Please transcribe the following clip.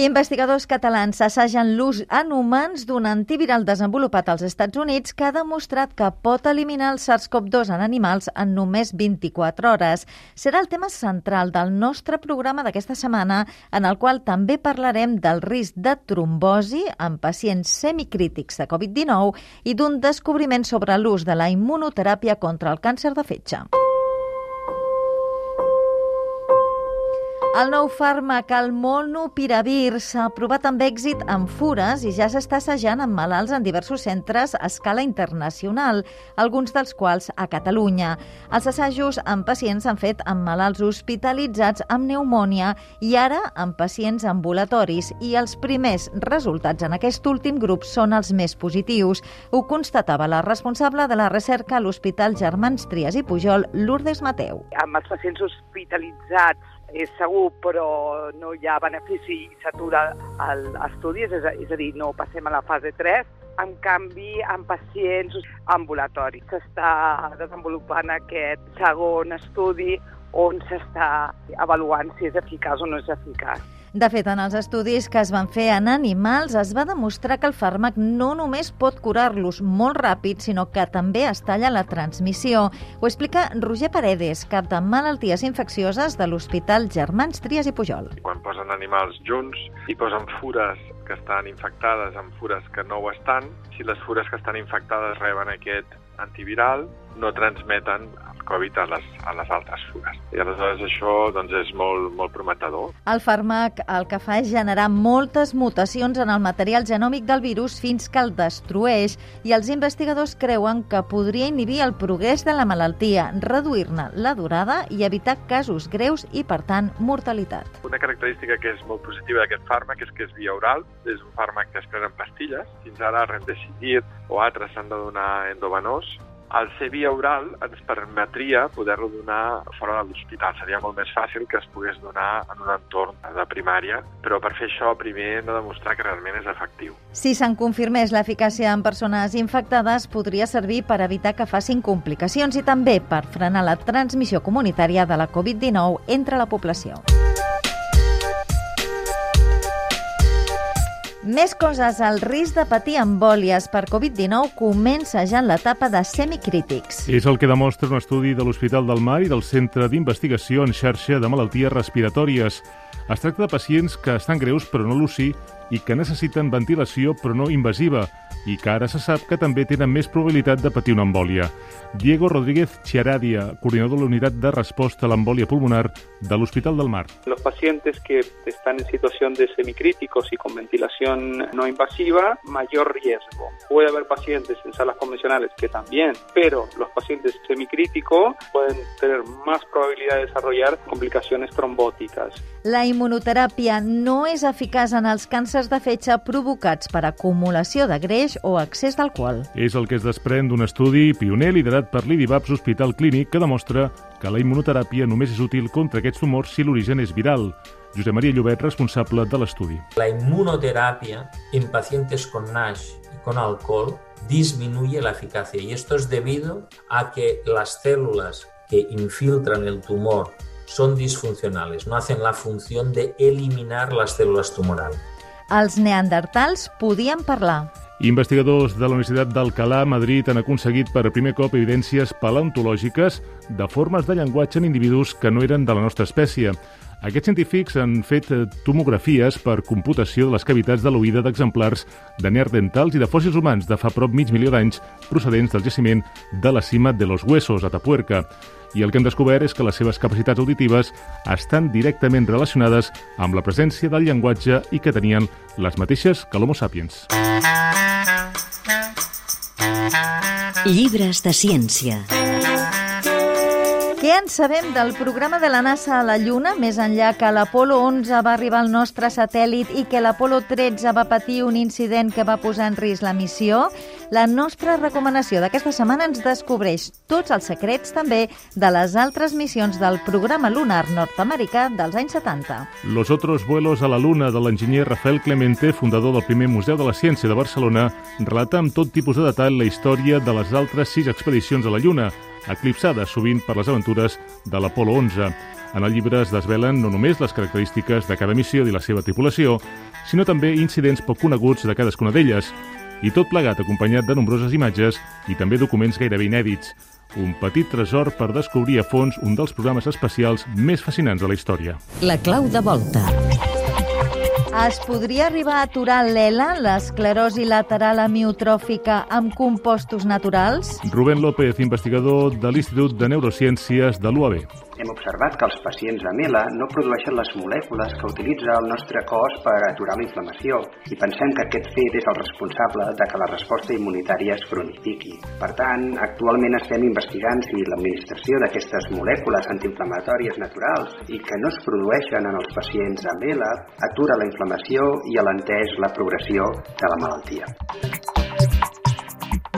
Investigadors catalans assagen l'ús en humans d'un antiviral desenvolupat als Estats Units que ha demostrat que pot eliminar el SARS-CoV-2 en animals en només 24 hores. Serà el tema central del nostre programa d'aquesta setmana, en el qual també parlarem del risc de trombosi en pacients semicrítics de Covid-19 i d'un descobriment sobre l'ús de la immunoteràpia contra el càncer de fetge. El nou fàrmac, el molnupiravir, s'ha aprovat amb èxit en fures i ja s'està assajant en malalts en diversos centres a escala internacional, alguns dels quals a Catalunya. Els assajos en pacients s'han fet amb malalts hospitalitzats amb pneumònia i ara en pacients ambulatoris i els primers resultats en aquest últim grup són els més positius. Ho constatava la responsable de la recerca a l'Hospital Germans Trias i Pujol, Lourdes Mateu. Amb els pacients hospitalitzats és segur, però no hi ha benefici i s'atura l'estudi, és, és a dir, no passem a la fase 3. En canvi, en pacients ambulatoris s'està desenvolupant aquest segon estudi on s'està avaluant si és eficaç o no és eficaç. De fet, en els estudis que es van fer en animals es va demostrar que el fàrmac no només pot curar-los molt ràpid, sinó que també es talla la transmissió. Ho explica Roger Paredes, cap de malalties infeccioses de l'Hospital Germans Trias i Pujol. Quan posen animals junts i posen fures que estan infectades amb fures que no ho estan, si les fures que estan infectades reben aquest antiviral, no transmeten Covid a les, a les altres fures. I aleshores això doncs, és molt, molt prometedor. El fàrmac el que fa és generar moltes mutacions en el material genòmic del virus fins que el destrueix i els investigadors creuen que podria inhibir el progrés de la malaltia, reduir-ne la durada i evitar casos greus i, per tant, mortalitat. Una característica que és molt positiva d'aquest fàrmac és que és via oral, és un fàrmac que es pren en pastilles. Fins ara remdesivir o altres s'han de donar endovenós el ser via oral ens permetria poder-lo donar fora de l'hospital. Seria molt més fàcil que es pogués donar en un entorn de primària, però per fer això primer hem de demostrar que realment és efectiu. Si se'n confirmés l'eficàcia en persones infectades, podria servir per evitar que facin complicacions i també per frenar la transmissió comunitària de la Covid-19 entre la població. Més coses, el risc de patir embòlies per Covid-19 comença ja en l'etapa de semicrítics. És el que demostra un estudi de l'Hospital del Mar i del Centre d'Investigació en xarxa de malalties respiratòries. Es tracta de pacients que estan greus però no l'UCI i que necessiten ventilació però no invasiva i que ara se sap que també tenen més probabilitat de patir una embòlia. Diego Rodríguez Chiaradia, coordinador de la Unidad de Resposta a l'Embòlia Pulmonar de l'Hospital del Mar. Los pacientes que están en situación de semicríticos y con ventilación no invasiva, mayor riesgo. Puede haber pacientes en salas convencionales que también, pero los pacientes semicríticos pueden tener más probabilidad de desarrollar complicaciones trombóticas. La immunoteràpia no és eficaç en els càncers de fetge provocats per acumulació de greix o excés d'alcohol. És el que es desprèn d'un estudi pioner liderat per l'IDIVAPS Hospital Clínic que demostra que la immunoteràpia només és útil contra aquests tumors si l'origen és viral. Josep María Llobet, responsable de l'estudi. La inmunoterapia en pacientes con NASH y con alcohol disminuye la eficacia y esto es debido a que las células que infiltran el tumor son disfuncionales, no hacen la función de eliminar las células tumorales. Els neandertals podien parlar. Investigadors de la Universitat d'Alcalà, Madrid, han aconseguit per primer cop evidències paleontològiques de formes de llenguatge en individus que no eren de la nostra espècie. Aquests científics han fet tomografies per computació de les cavitats de l'oïda d'exemplars de neandertals i de fòssils humans de fa prop mig milió d'anys procedents del jaciment de la cima de los Huesos, a Tapuerca. I el que han descobert és que les seves capacitats auditives estan directament relacionades amb la presència del llenguatge i que tenien les mateixes que l'Homo sapiens. Llibres de ciència. Què en sabem del programa de la NASA a la Lluna, més enllà que l'Apolo 11 va arribar al nostre satèl·lit i que l'Apolo 13 va patir un incident que va posar en risc la missió? La nostra recomanació d'aquesta setmana ens descobreix tots els secrets també de les altres missions del programa lunar nord-americà dels anys 70. Los otros vuelos a la luna de l'enginyer Rafael Clemente, fundador del primer Museu de la Ciència de Barcelona, relata amb tot tipus de detall la història de les altres sis expedicions a la Lluna, eclipsades sovint per les aventures de l'Apolo 11. En el llibre es desvelen no només les característiques de cada missió i la seva tripulació, sinó també incidents poc coneguts de cadascuna d'elles, i tot plegat acompanyat de nombroses imatges i també documents gairebé inèdits. Un petit tresor per descobrir a fons un dels programes espacials més fascinants de la història. La clau de volta. Es podria arribar a aturar l'ELA, l'esclerosi lateral amiotròfica, amb compostos naturals? Rubén López, investigador de l'Institut de Neurociències de l'UAB hem observat que els pacients amb ELA no produeixen les molècules que utilitza el nostre cos per aturar la inflamació i pensem que aquest fet és el responsable de que la resposta immunitària es cronifiqui. Per tant, actualment estem investigant si l'administració d'aquestes molècules antiinflamatòries naturals i que no es produeixen en els pacients amb ELA atura la inflamació i alenteix la progressió de la malaltia.